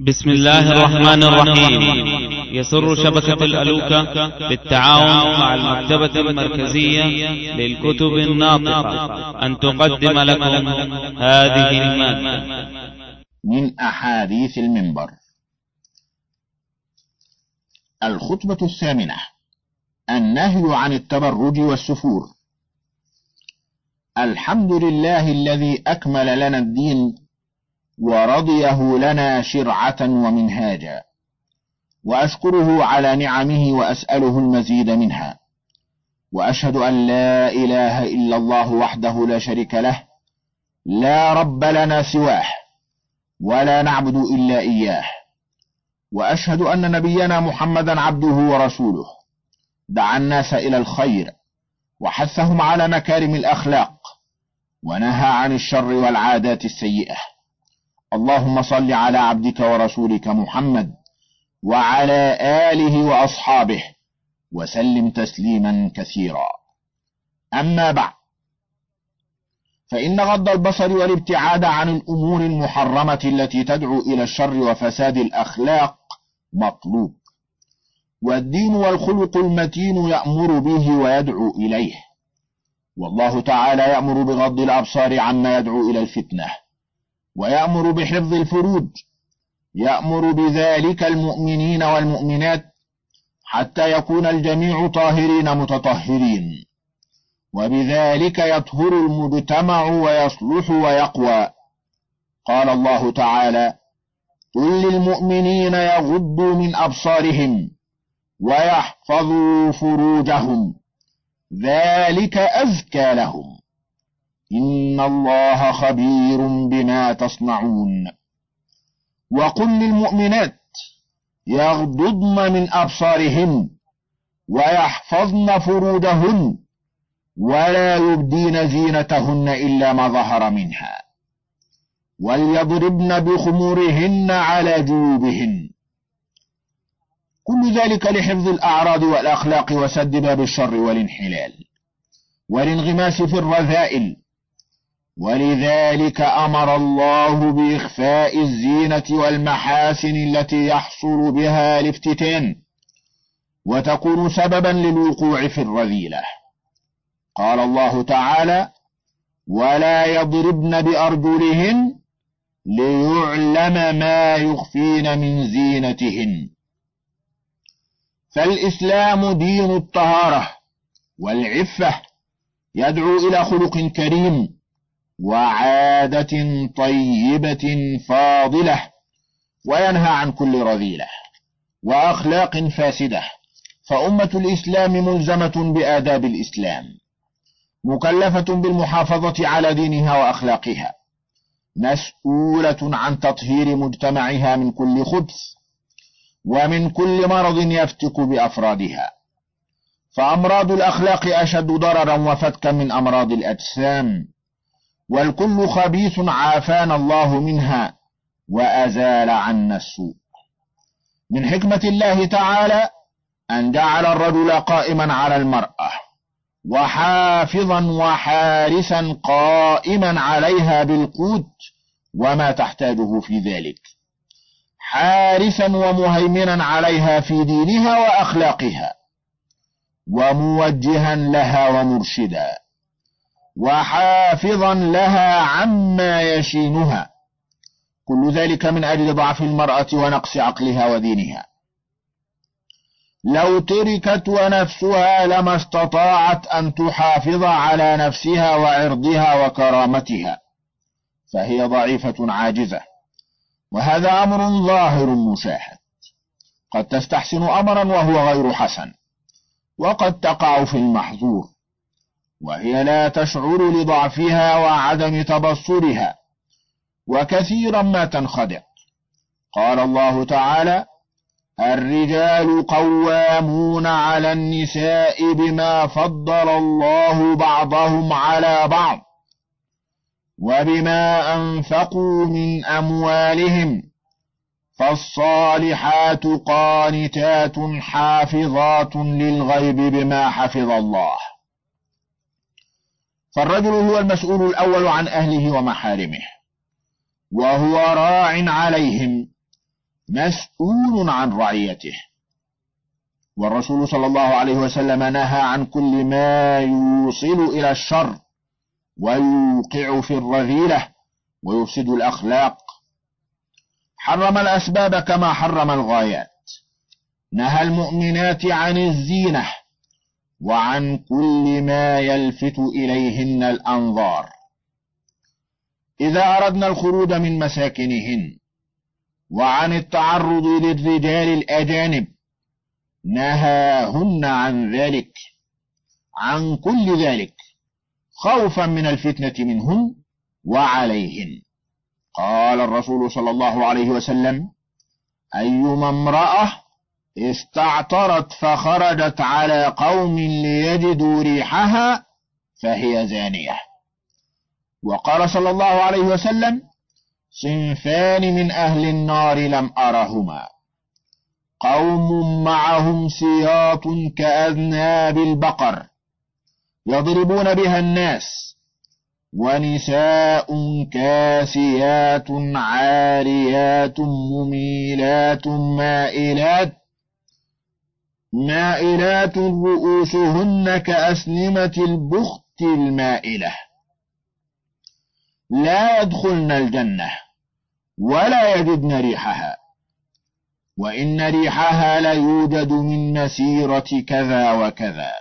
بسم الله الرحمن الرحيم. يسر شبكة الألوكة بالتعاون مع المكتبة المركزية للكتب الناطقة. أن تقدم لكم هذه المادة من أحاديث المنبر. الخطبة الثامنة. النهي عن التبرج والسفور. الحمد لله الذي أكمل لنا الدين ورضيه لنا شرعة ومنهاجا. وأشكره على نعمه وأسأله المزيد منها. وأشهد أن لا إله إلا الله وحده لا شريك له. لا رب لنا سواه ولا نعبد إلا إياه. وأشهد أن نبينا محمدا عبده ورسوله. دعا الناس إلى الخير وحثهم على مكارم الأخلاق ونهى عن الشر والعادات السيئة. اللهم صل على عبدك ورسولك محمد وعلى آله وأصحابه وسلم تسليما كثيرا. أما بعد فإن غض البصر والابتعاد عن الأمور المحرمة التي تدعو إلى الشر وفساد الأخلاق مطلوب والدين والخلق المتين يأمر به ويدعو إليه والله تعالى يأمر بغض الأبصار عما يدعو إلى الفتنة. ويأمر بحفظ الفروج يأمر بذلك المؤمنين والمؤمنات حتى يكون الجميع طاهرين متطهرين. وبذلك يطهر المجتمع ويصلح ويقوى. قال الله تعالى قل للمؤمنين يغضوا من أبصارهم ويحفظوا فروجهم ذلك أزكى لهم. إن الله خبير بما تصنعون وقل للمؤمنات يغضضن من أبصارهن ويحفظن فروجهن ولا يبدين زينتهن إلا ما ظهر منها وليضربن بخمورهن على جيوبهن كل ذلك لحفظ الأعراض والأخلاق وسد باب الشر والانحلال والانغماس في الرذائل ولذلك أمر الله بإخفاء الزينة والمحاسن التي يحصل بها الافتتان وتكون سببا للوقوع في الرذيلة. قال الله تعالى ولا يضربن بأرجلهن ليعلم ما يخفين من زينتهن. فالإسلام دين الطهارة والعفة يدعو إلى خلق كريم وعادة طيبة فاضلة وينهى عن كل رذيلة وأخلاق فاسدة فأمة الإسلام ملزمة بآداب الإسلام مكلفة بالمحافظة على دينها وأخلاقها مسؤولة عن تطهير مجتمعها من كل خبث ومن كل مرض يفتك بأفرادها فأمراض الأخلاق أشد ضررا وفتكا من أمراض الأجسام والكل خبيث عافانا الله منها وأزال عنا السوء. من حكمة الله تعالى أن جعل الرجل قائما على المرأة وحافظا وحارسا قائما عليها بالقوت وما تحتاجه في ذلك. حارسا ومهيمنا عليها في دينها وأخلاقها وموجها لها ومرشدا. وحافظا لها عما يشينها. كل ذلك من أجل ضعف المرأة ونقص عقلها ودينها. لو تركت ونفسها لما استطاعت أن تحافظ على نفسها وعرضها وكرامتها فهي ضعيفة عاجزة. وهذا أمر ظاهر مشاهد قد تستحسن أمرا وهو غير حسن وقد تقع في المحظور. وهي لا تشعر لضعفها وعدم تبصرها وكثيرا ما تنخدع. قال الله تعالى الرجال قوامون على النساء بما فضل الله بعضهم على بعض وبما أنفقوا من أموالهم فالصالحات قانتات حافظات للغيب بما حفظ الله. فالرجل هو المسؤول الأول عن أهله ومحارمه وهو راع عليهم مسؤول عن رعيته. والرسول صلى الله عليه وسلم نهى عن كل ما يوصل إلى الشر ويوقع في الرذيلة ويفسد الأخلاق. حرم الأسباب كما حرم الغايات. نهى المؤمنات عن الزينة وعن كل ما يلفت إليهن الأنظار. إذا أردنا الخروج من مساكنهن وعن التعرض للرجال الأجانب نهاهن عن ذلك عن كل ذلك خوفا من الفتنة منهن وعليهن. قال الرسول صلى الله عليه وسلم أيما امرأة استعطرت فخرجت على قوم ليجدوا ريحها فهي زانية. وقال صلى الله عليه وسلم صنفان من أهل النار لم أرهما. قوم معهم سياط كأذناب البقر يضربون بها الناس ونساء كاسيات عاريات مميلات مائلات مائلات رؤوسهن كأسنمة البخت المائلة. لا يدخلن الجنة ولا يجدن ريحها. وإن ريحها ليوجد من مسيرة كذا وكذا.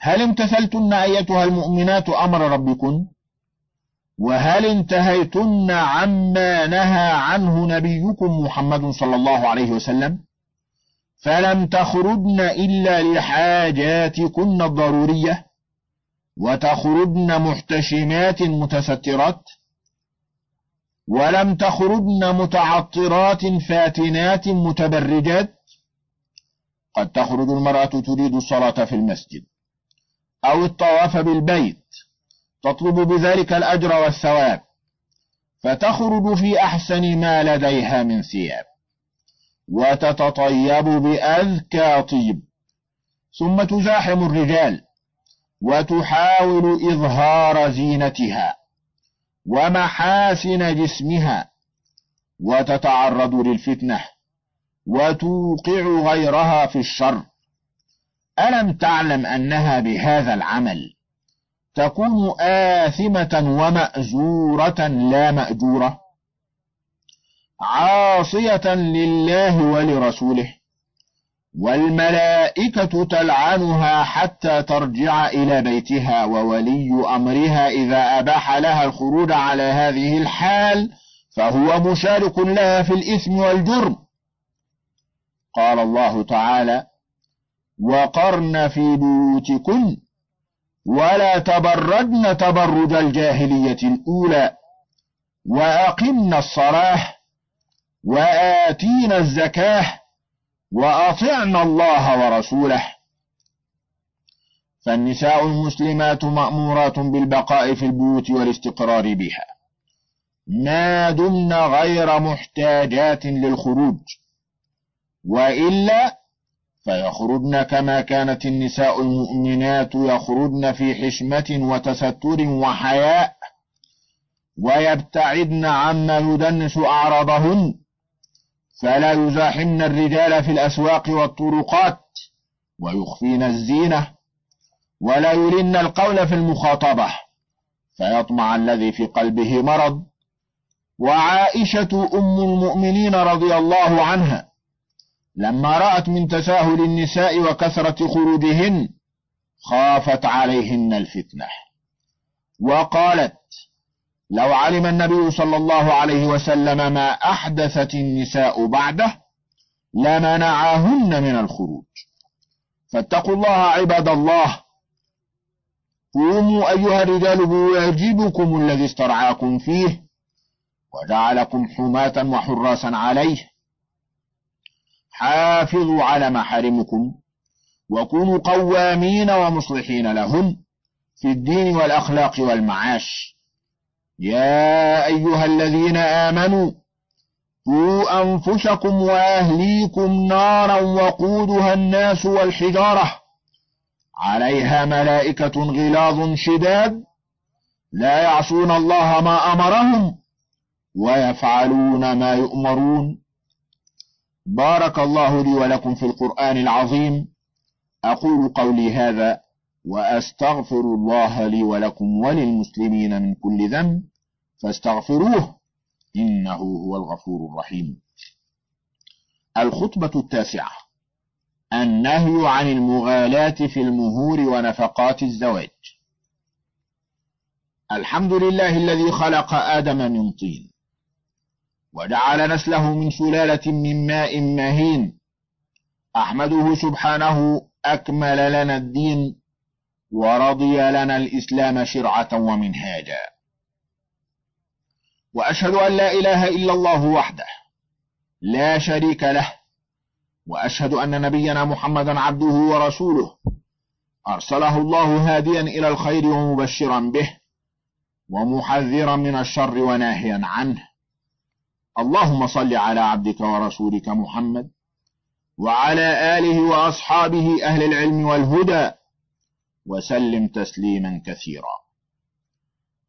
هل امتثلتن أيتها المؤمنات أمر ربكن؟ وهل انتهيتن عما نهى عنه نبيكم محمد صلى الله عليه وسلم؟ فلم تخرجن إلا لحاجاتكن الضرورية وتخرجن محتشمات متسترات ولم تخرجن متعطرات فاتنات متبرجات قد تخرج المرأة تريد الصلاة في المسجد أو الطواف بالبيت تطلب بذلك الأجر والثواب فتخرج في أحسن ما لديها من ثياب وتتطيب بأذكى طيب. ثم تزاحم الرجال وتحاول إظهار زينتها ومحاسن جسمها وتتعرض للفتنة وتوقع غيرها في الشر. ألم تعلم أنها بهذا العمل تكون آثمة ومأزورة لا مأجورة؟ عاصية لله ولرسوله والملائكة تلعنها حتى ترجع إلى بيتها وولي أمرها إذا أباح لها الخروج على هذه الحال فهو مشارك لها في الإثم والجرم. قال الله تعالى وقرن في بيوتكن ولا تبرجن تبرج الجاهلية الأولى وأقمنا الصلاة وآتينا الزكاة وأطعنا الله ورسوله. فالنساء المسلمات مأمورات بالبقاء في البيوت والاستقرار بها. ما دمن غير محتاجات للخروج. وإلا فيخرجن كما كانت النساء المؤمنات يخرجن في حشمة وتستر وحياء ويبتعدن عما يدنس أعراضهن. فلا يزاحمن الرجال في الأسواق والطرقات ويخفين الزينة ولا يلن القول في المخاطبة فيطمع الذي في قلبه مرض وعائشة أم المؤمنين رضي الله عنها لما رأت من تساهل النساء وكثرة خروجهن خافت عليهن الفتنة وقالت لو علم النبي صلى الله عليه وسلم ما أحدثت النساء بعده لمنعهن من الخروج. فاتقوا الله عباد الله. قوموا أيها الرجال بواجبكم الذي استرعاكم فيه وجعلكم حماة وحراسا عليه. حافظوا على محارمكم وكونوا قوامين ومصلحين لهن في الدين والأخلاق والمعاش. يا أيها الذين آمنوا قوا أنفسكم وأهليكم نارا وقودها الناس والحجارة. عليها ملائكة غلاظ شداد. لا يعصون الله ما أمرهم ويفعلون ما يؤمرون. بارك الله لي ولكم في القرآن العظيم. أقول قولي هذا وأستغفر الله لي ولكم وللمسلمين من كل ذنب. فاستغفروه إنه هو الغفور الرحيم. الخطبة التاسعة. النهي عن المغالاة في المهور ونفقات الزواج. الحمد لله الذي خلق آدم من طين وجعل نسله من سلالة من ماء مهين. أحمده سبحانه أكمل لنا الدين ورضي لنا الإسلام شرعة ومنهاجا. وأشهد أن لا إله إلا الله وحده لا شريك له وأشهد أن نبينا محمدا عبده ورسوله. أرسله الله هاديا إلى الخير ومبشرا به ومحذرا من الشر وناهيا عنه. اللهم صل على عبدك ورسولك محمد وعلى آله وأصحابه أهل العلم والهدى وسلم تسليما كثيرا.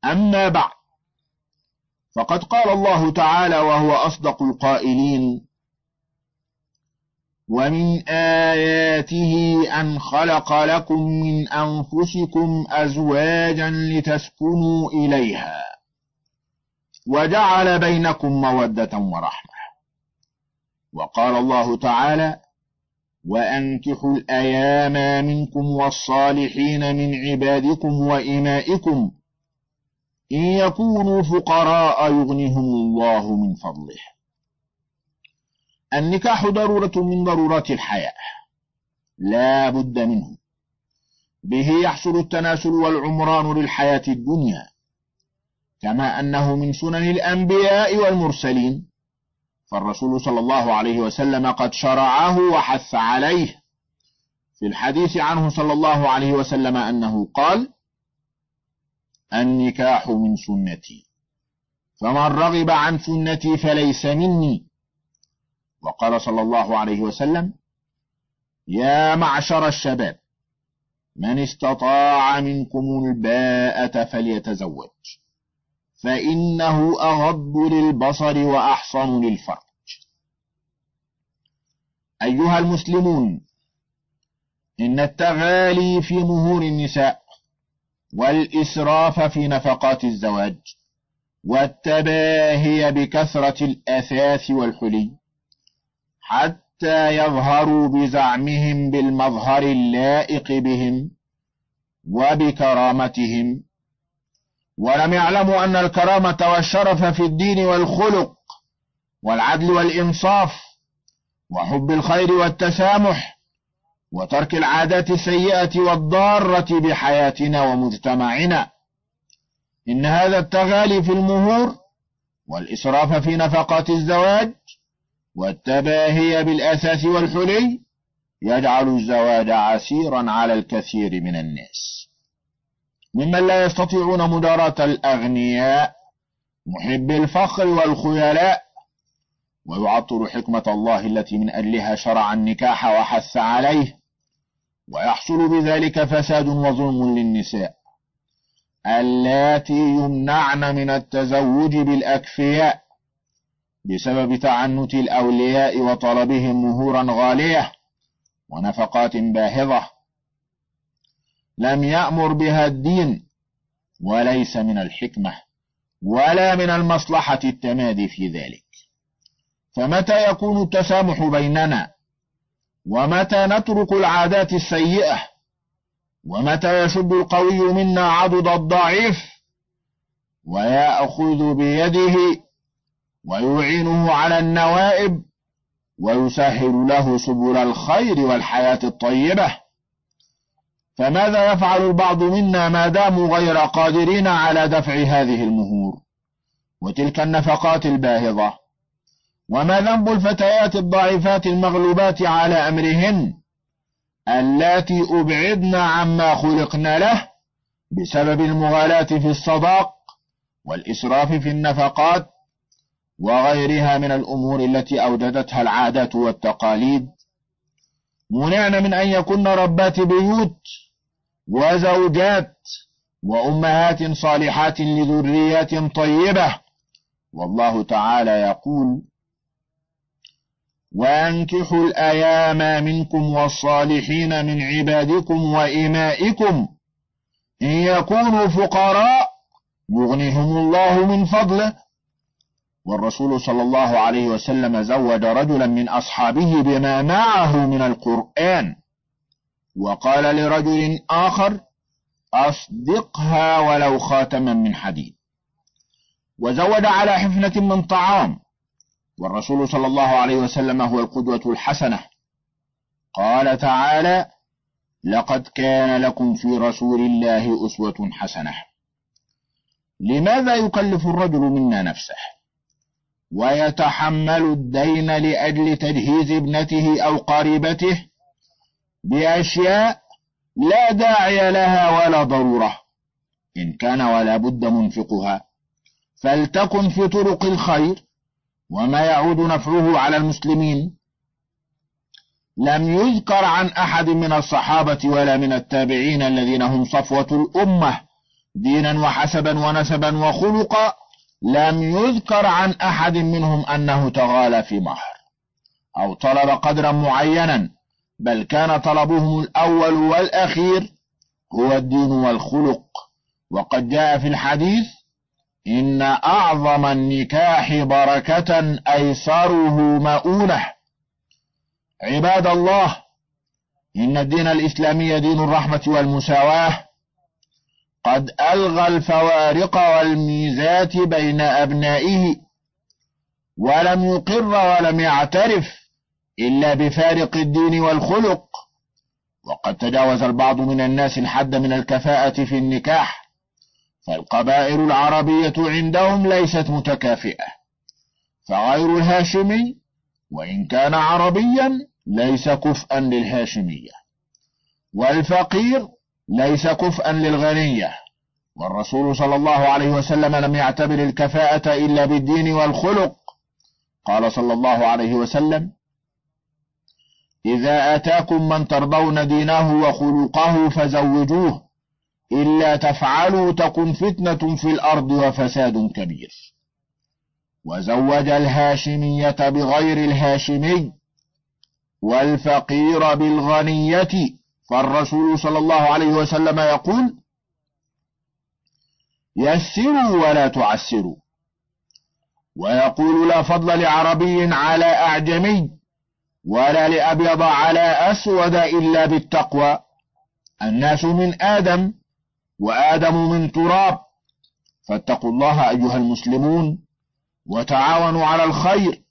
أما بعد فقد قال الله تعالى وهو أصدق القائلين ومن آياته أن خلق لكم من أنفسكم أزواجا لتسكنوا إليها وجعل بينكم مودة ورحمة. وقال الله تعالى وأنكحوا الأيام منكم والصالحين من عبادكم وإمائكم إن يكونوا فقراء يغنهم الله من فضله. النكاح ضرورة من ضرورات الحياة. لا بد منه. به يحصل التناسل والعمران للحياة الدنيا. كما أنه من سنن الأنبياء والمرسلين. فالرسول صلى الله عليه وسلم قد شرعه وحث عليه. في الحديث عنه صلى الله عليه وسلم أنه قال النكاح من سنتي. فمن رغب عن سنتي فليس مني. وقال صلى الله عليه وسلم يا معشر الشباب من استطاع منكم الباءة فليتزوج فإنه أغض للبصر وأحصن للفرج. أيها المسلمون إن التغالي في مهور النساء والإسراف في نفقات الزواج والتباهي بكثرة الأثاث والحلي حتى يظهروا بزعمهم بالمظهر اللائق بهم وبكرامتهم. ولم يعلموا أن الكرامة والشرف في الدين والخلق والعدل والإنصاف وحب الخير والتسامح وترك العادات السيئة والضارة بحياتنا ومجتمعنا. إن هذا التغالي في المهور والإسراف في نفقات الزواج والتباهي بالأثاث والحلي يجعل الزواج عسيرا على الكثير من الناس. ممن لا يستطيعون مداراة الأغنياء محب الفخر والخيلاء ويعطل حكمة الله التي من أجلها شرع النكاح وحث عليه. ويحصل بذلك فساد وظلم للنساء. اللاتي يمنعن من التزوج بالأكفياء بسبب تعنت الأولياء وطلبهم مهورا غالية ونفقات باهظة. لم يأمر بها الدين وليس من الحكمة ولا من المصلحة التمادي في ذلك. فمتى يكون التسامح بيننا ومتى نترك العادات السيئة؟ ومتى يشد القوي منا عضد الضعيف؟ ويأخذ بيده ويعينه على النوائب ويسهل له سبل الخير والحياة الطيبة. فماذا يفعل البعض منا ما داموا غير قادرين على دفع هذه المهور؟ وتلك النفقات الباهظة. وما ذنب الفتيات الضعيفات المغلوبات على أمرهن اللاتي أبعدن عما خلقن له بسبب المغالاة في الصداق والإسراف في النفقات وغيرها من الأمور التي أوجدتها العادات والتقاليد. منعن من أن يكن ربات بيوت وزوجات وأمهات صالحات لذريات طيبة. والله تعالى يقول وأنكحوا الأيام منكم والصالحين من عبادكم وإمائكم. إن يكونوا فقراء يغنيهم الله من فضله. والرسول صلى الله عليه وسلم زوج رجلا من أصحابه بما معه من القرآن. وقال لرجل آخر أصدقها ولو خاتما من حديد. وزود على حفنة من طعام. والرسول صلى الله عليه وسلم هو القدوة الحسنة. قال تعالى لقد كان لكم في رسول الله أسوة حسنة. لماذا يكلف الرجل منا نفسه؟ ويتحمل الدين لأجل تجهيز ابنته أو قريبته بأشياء لا داعي لها ولا ضرورة إن كان ولا بد منفقها. فلتكن في طرق الخير وما يعود نفعه على المسلمين. لم يذكر عن أحد من الصحابة ولا من التابعين الذين هم صفوة الأمة دينا وحسبا ونسبا وخلقا. لم يذكر عن أحد منهم أنه تغالى في مهر أو طلب قدرا معينا بل كان طلبهم الأول والأخير هو الدين والخلق. وقد جاء في الحديث إن أعظم النكاح بركة أيسره مؤونة. عباد الله إن الدين الإسلامي دين الرحمة والمساواة. قد ألغى الفوارق والميزات بين أبنائه. ولم يقر ولم يعترف إلا بفارق الدين والخلق. وقد تجاوز البعض من الناس الحد من الكفاءة في النكاح. فالقبائل العربية عندهم ليست متكافئة فغير الهاشمي وإن كان عربيا ليس كفءا للهاشمية والفقير ليس كفءا للغنية والرسول صلى الله عليه وسلم لم يعتبر الكفاءة إلا بالدين والخلق. قال صلى الله عليه وسلم إذا أتاكم من ترضون دينه وخلقه فزوجوه إلا تفعلوا تكن فتنة في الأرض وفساد كبير. وزوج الهاشمية بغير الهاشمي والفقير بالغنية فالرسول صلى الله عليه وسلم يقول يسروا ولا تعسروا. ويقول لا فضل لعربي على أعجمي ولا لأبيض على أسود إلا بالتقوى. الناس من آدم وآدم من تراب. فاتقوا الله أيها المسلمون وتعاونوا على الخير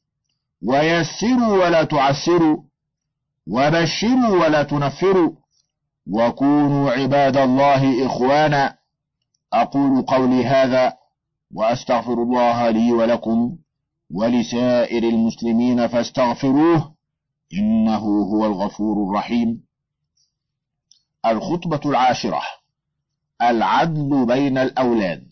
ويسروا ولا تعسروا وبشروا ولا تنفروا وكونوا عباد الله إخوانا. أقول قولي هذا وأستغفر الله لي ولكم ولسائر المسلمين فاستغفروه إنه هو الغفور الرحيم. الخطبة العاشرة. العدل بين الأولاد.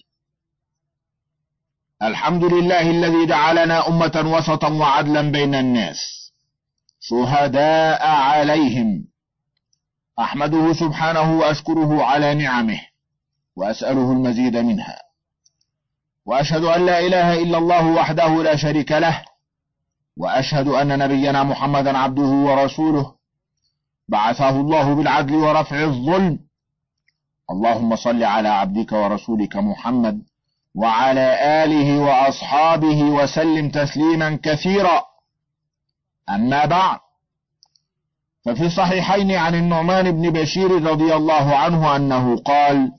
الحمد لله الذي جعلنا أمة وسطا وعدلا بين الناس. شهداء عليهم. أحمده سبحانه وأشكره على نعمه. وأسأله المزيد منها. وأشهد أن لا إله إلا الله وحده لا شريك له. وأشهد أن نبينا محمدا عبده ورسوله. بعثه الله بالعدل ورفع الظلم. اللهم صل على عبدك ورسولك محمد وعلى آله وأصحابه وسلم تسليما كثيرا. أما بعد ففي الصحيحين عن النعمان بن بشير رضي الله عنه أنه قال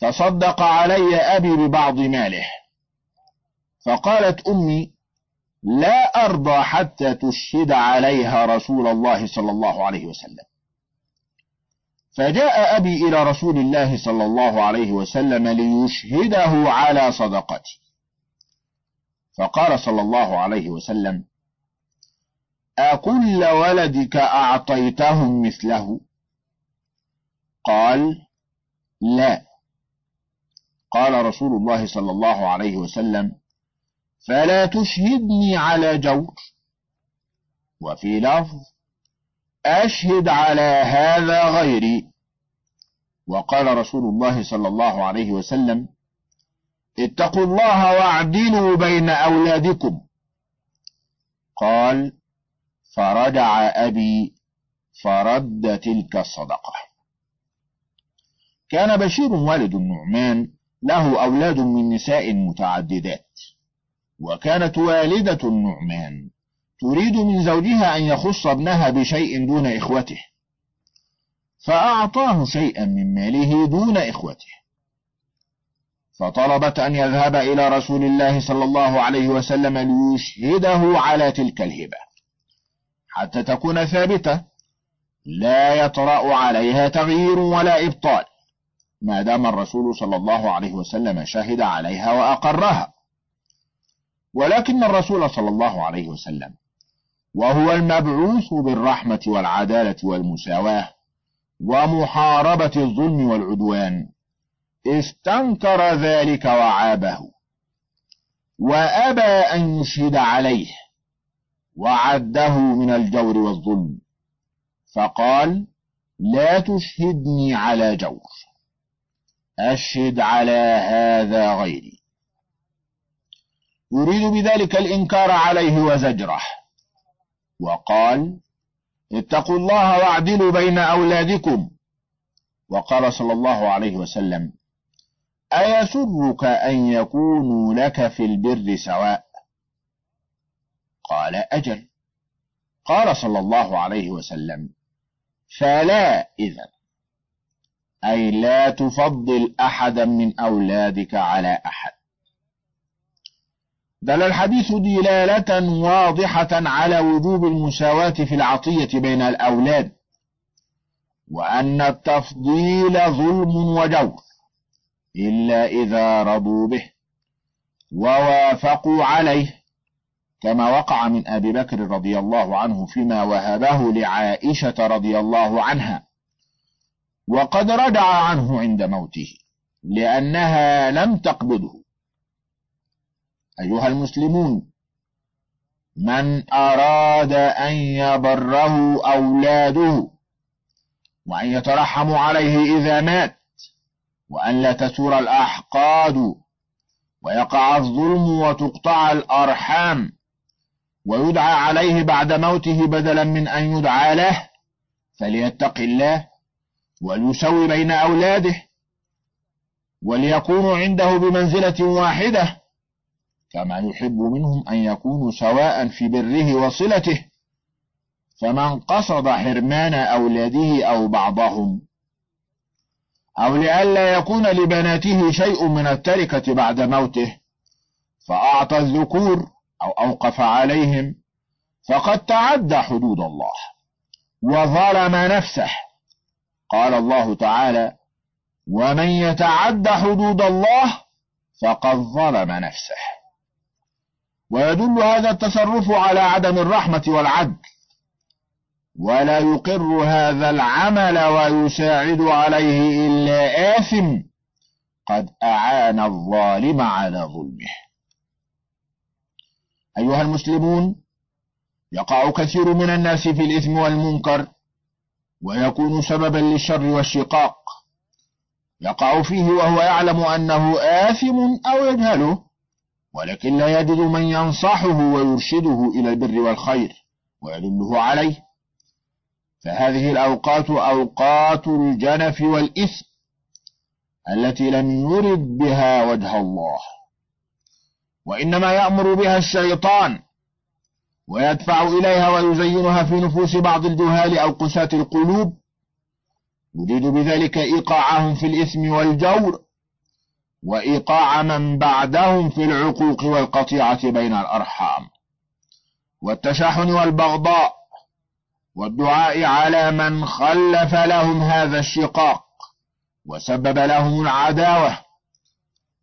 تصدق علي أبي ببعض ماله. فقالت أمي لا أرضى حتى تشهد عليها رسول الله صلى الله عليه وسلم. فجاء أبي إلى رسول الله صلى الله عليه وسلم ليشهده على صدقتي فقال صلى الله عليه وسلم أكل ولدك أعطيتهم مثله؟ قال لا. قال رسول الله صلى الله عليه وسلم فلا تشهدني على جور وفي لفظ أشهد على هذا غيري. وقال رسول الله صلى الله عليه وسلم اتقوا الله واعدلوا بين أولادكم. قال فرجع أبي فرد تلك الصدقة. كان بشير والد النعمان له أولاد من نساء متعددات وكانت والدة النعمان. تريد من زوجها أن يخص ابنها بشيء دون إخوته. فأعطاه شيئا من ماله دون إخوته. فطلبت أن يذهب إلى رسول الله صلى الله عليه وسلم ليشهده على تلك الهبة. حتى تكون ثابتة لا يطرأ عليها تغيير ولا إبطال. ما دام الرسول صلى الله عليه وسلم شهد عليها وأقرها. ولكن الرسول صلى الله عليه وسلم وهو المبعوث بالرحمة والعدالة والمساواة ومحاربة الظلم والعدوان. استنكر ذلك وعابه. وأبى أن يشهد عليه وعده من الجور والظلم. فقال لا تشهدني على جور. أشهد على هذا غيري. يريد بذلك الإنكار عليه وزجره. وقال اتقوا الله واعدلوا بين أولادكم. وقال صلى الله عليه وسلم أيسرك أن يكونوا لك في البر سواء؟ قال أجل. قال صلى الله عليه وسلم فلا إذا. أي لا تفضل أحدا من أولادك على أحد. دل الحديث دلالة واضحة على وجوب المساواة في العطية بين الأولاد وأن التفضيل ظلم وجور إلا إذا رضوا به ووافقوا عليه كما وقع من أبي بكر رضي الله عنه فيما وهبه لعائشة رضي الله عنها وقد رجع عنه عند موته لأنها لم تقبضه. أيها المسلمون من أراد أن يبره أولاده وأن يترحموا عليه إذا مات وأن لا تسور الأحقاد ويقع الظلم وتقطع الأرحام ويدعى عليه بعد موته بدلا من أن يدعى له فليتق الله وليسوي بين أولاده وليكونوا عنده بمنزلة واحدة. كما يحب منهم أن يكونوا سواء في بره وصلته. فمن قصد حرمان أولاده أو بعضهم. أو لئلا يكون لبناته شيء من التركة بعد موته. فأعطى الذكور أو أوقف عليهم. فقد تعدى حدود الله. وظلم نفسه. قال الله تعالى ومن يتعد حدود الله فقد ظلم نفسه. ويدل هذا التصرف على عدم الرحمة والعدل. ولا يقر هذا العمل ويساعد عليه إلا آثم. قد أعان الظالم على ظلمه. أيها المسلمون يقع كثير من الناس في الإثم والمنكر ويكون سببا للشر والشقاق. يقع فيه وهو يعلم أنه آثم أو يجهله. ولكن لا يجد من ينصحه ويرشده إلى البر والخير ويدله عليه. فهذه الأوقات أوقات الجنف والإثم التي لم يرد بها وجه الله. وإنما يأمر بها الشيطان ويدفع إليها ويزينها في نفوس بعض الجهال أو قساة القلوب. يريد بذلك إيقاعهم في الإثم والجور. وإيقاع من بعدهم في العقوق والقطيعة بين الأرحام. والتشاحن والبغضاء والدعاء على من خلف لهم هذا الشقاق وسبب لهم العداوة.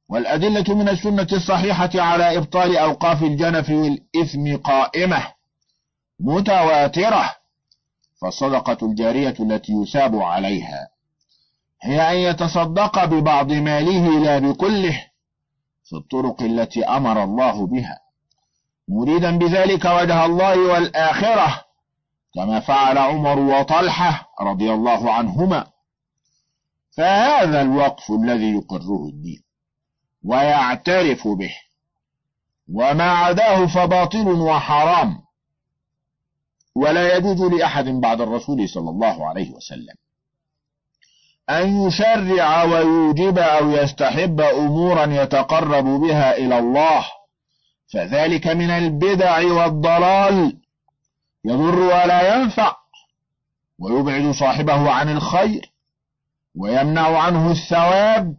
والأدلة من السنة الصحيحة على إبطال أوقاف الجنف والإثم قائمة متواترة فالصدقة الجارية التي يثاب عليها. هي أن يتصدق ببعض ماله لا بكله في الطرق التي أمر الله بها. مريدا بذلك وجه الله والآخرة كما فعل عمر وطلحة رضي الله عنهما. فهذا الوقف الذي يقره الدين ويعترف به وما عداه فباطل وحرام ولا يجوز لأحد بعد الرسول صلى الله عليه وسلم. أن يشرع ويوجب أو يستحب أمورا يتقرب بها إلى الله فذلك من البدع والضلال. يضر ولا ينفع ويبعد صاحبه عن الخير ويمنع عنه الثواب.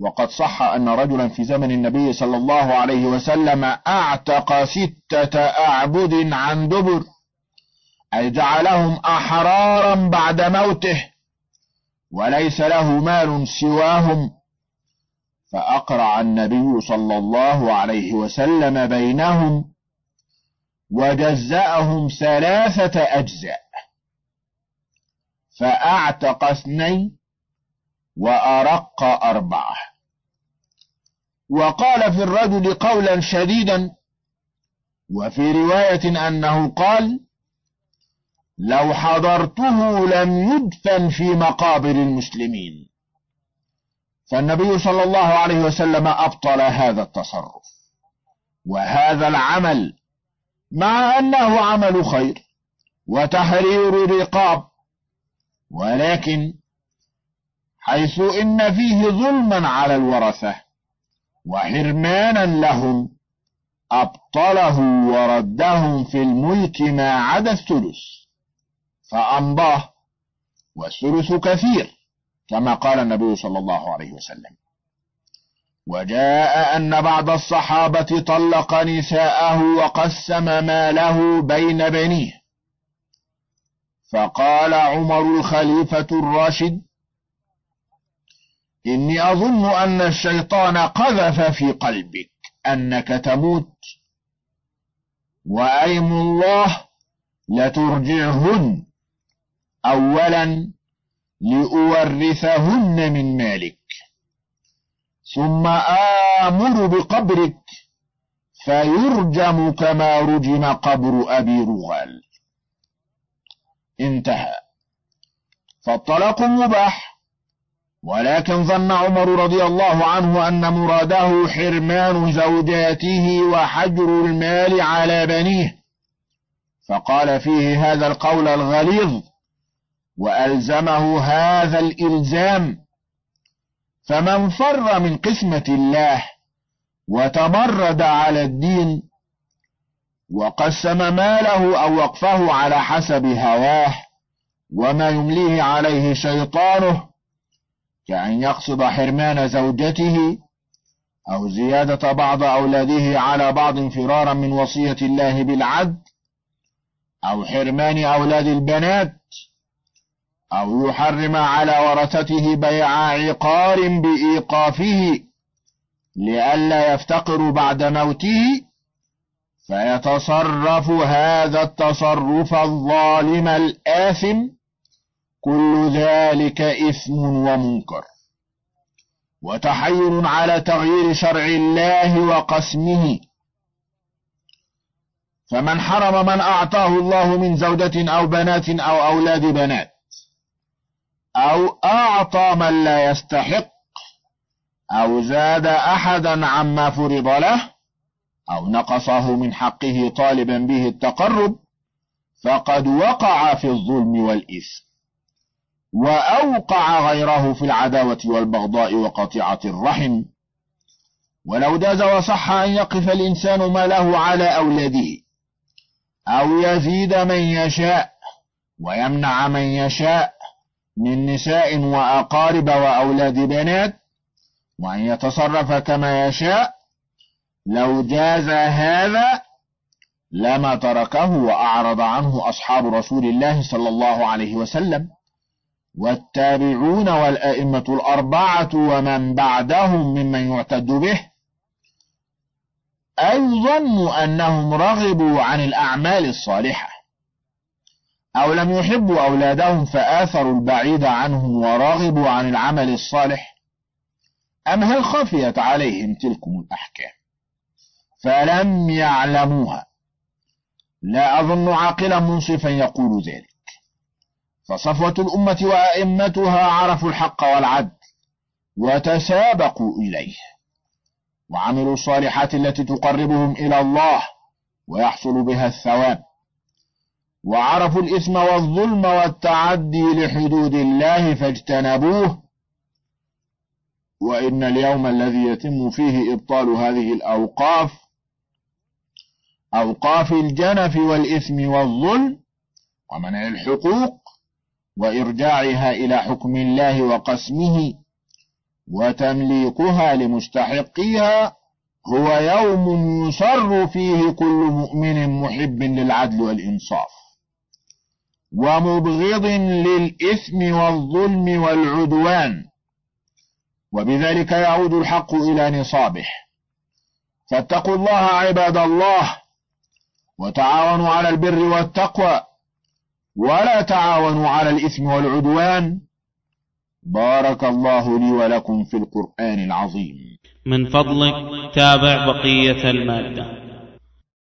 وقد صح أن رجلا في زمن النبي صلى الله عليه وسلم أعتق ستة أعبد عن دبر أي جعلهم أحرارا بعد موته. وليس له مال سواهم. فأقرع النبي صلى الله عليه وسلم بينهم وجزأهم ثلاثة أجزاء. فأعتق اثنين وأرق أربعة. وقال في الرجل قولا شديدا وفي رواية أنه قال لو حضرته لم يدفن في مقابر المسلمين. فالنبي صلى الله عليه وسلم أبطل هذا التصرف. وهذا العمل مع أنه عمل خير وتحرير رقاب. ولكن حيث إن فيه ظلما على الورثة وحرمانا لهم أبطله وردهم في الملك ما عدا الثلث. فأمضاه والثلث كثير كما قال النبي صلى الله عليه وسلم. وجاء أن بعض الصحابة طلق نساءه وقسم ماله بين بنيه. فقال عمر الخليفة الراشد إني أظن أن الشيطان قذف في قلبك أنك تموت وأيم الله لترجعهن أولا لأورثهن من مالك ثم آمر بقبرك فيرجم كما رجم قبر أبي رغال انتهى. فالطلاق مباح ولكن ظن عمر رضي الله عنه أن مراده حرمان زوجاته وحجر المال على بنيه. فقال فيه هذا القول الغليظ وألزمه هذا الإلزام. فمن فر من قسمة الله وتمرد على الدين وقسم ماله أو وقفه على حسب هواه وما يمليه عليه شيطانه كأن يقصد حرمان زوجته أو زيادة بعض أولاده على بعض فرارا من وصية الله بالعدل أو حرمان أولاد البنات أو يحرم على ورثته بيع عقار بإيقافه لئلا يفتقر بعد موته فيتصرف هذا التصرف الظالم الآثم كل ذلك إثم ومنكر. وتحير على تغيير شرع الله وقسمه. فمن حرم من أعطاه الله من زوجة أو بنات أو أولاد بنات. أو أعطى من لا يستحق أو زاد أحدا عما فرض له أو نقصه من حقه طالبا به التقرب فقد وقع في الظلم والإثم وأوقع غيره في العداوة والبغضاء وقطيعة الرحم ولو جاز وصح أن يقف الإنسان ما له على أولاده أو يزيد من يشاء ويمنع من يشاء من نساء وأقارب وأولاد بنات وأن يتصرف كما يشاء لو جاز هذا لما تركه وأعرض عنه أصحاب رسول الله صلى الله عليه وسلم. والتابعون والأئمة الأربعة ومن بعدهم ممن يعتد به. أي ظنوا أنهم رغبوا عن الأعمال الصالحة. أو لم يحبوا أولادهم فآثروا البعيد عنهم ورغبوا عن العمل الصالح أم هل خفيت عليهم تلكم الأحكام؟ فلم يعلموها. لا أظن عاقلا منصفا يقول ذلك. فصفوة الأمة وأئمتها عرفوا الحق والعدل وتسابقوا إليه وعملوا الصالحات التي تقربهم إلى الله ويحصل بها الثواب. وعرفوا الإثم والظلم والتعدي لحدود الله فاجتنبوه. وإن اليوم الذي يتم فيه إبطال هذه الأوقاف أوقاف الجنف والإثم والظلم ومنع الحقوق وإرجاعها إلى حكم الله وقسمه وتمليكها لمستحقيها هو يوم يسر فيه كل مؤمن محب للعدل والإنصاف. ومبغض للإثم والظلم والعدوان وبذلك يعود الحق إلى نصابه. فاتقوا الله عباد الله وتعاونوا على البر والتقوى ولا تعاونوا على الإثم والعدوان. بارك الله لي ولكم في القرآن العظيم. من فضلك تابع بقية المادة.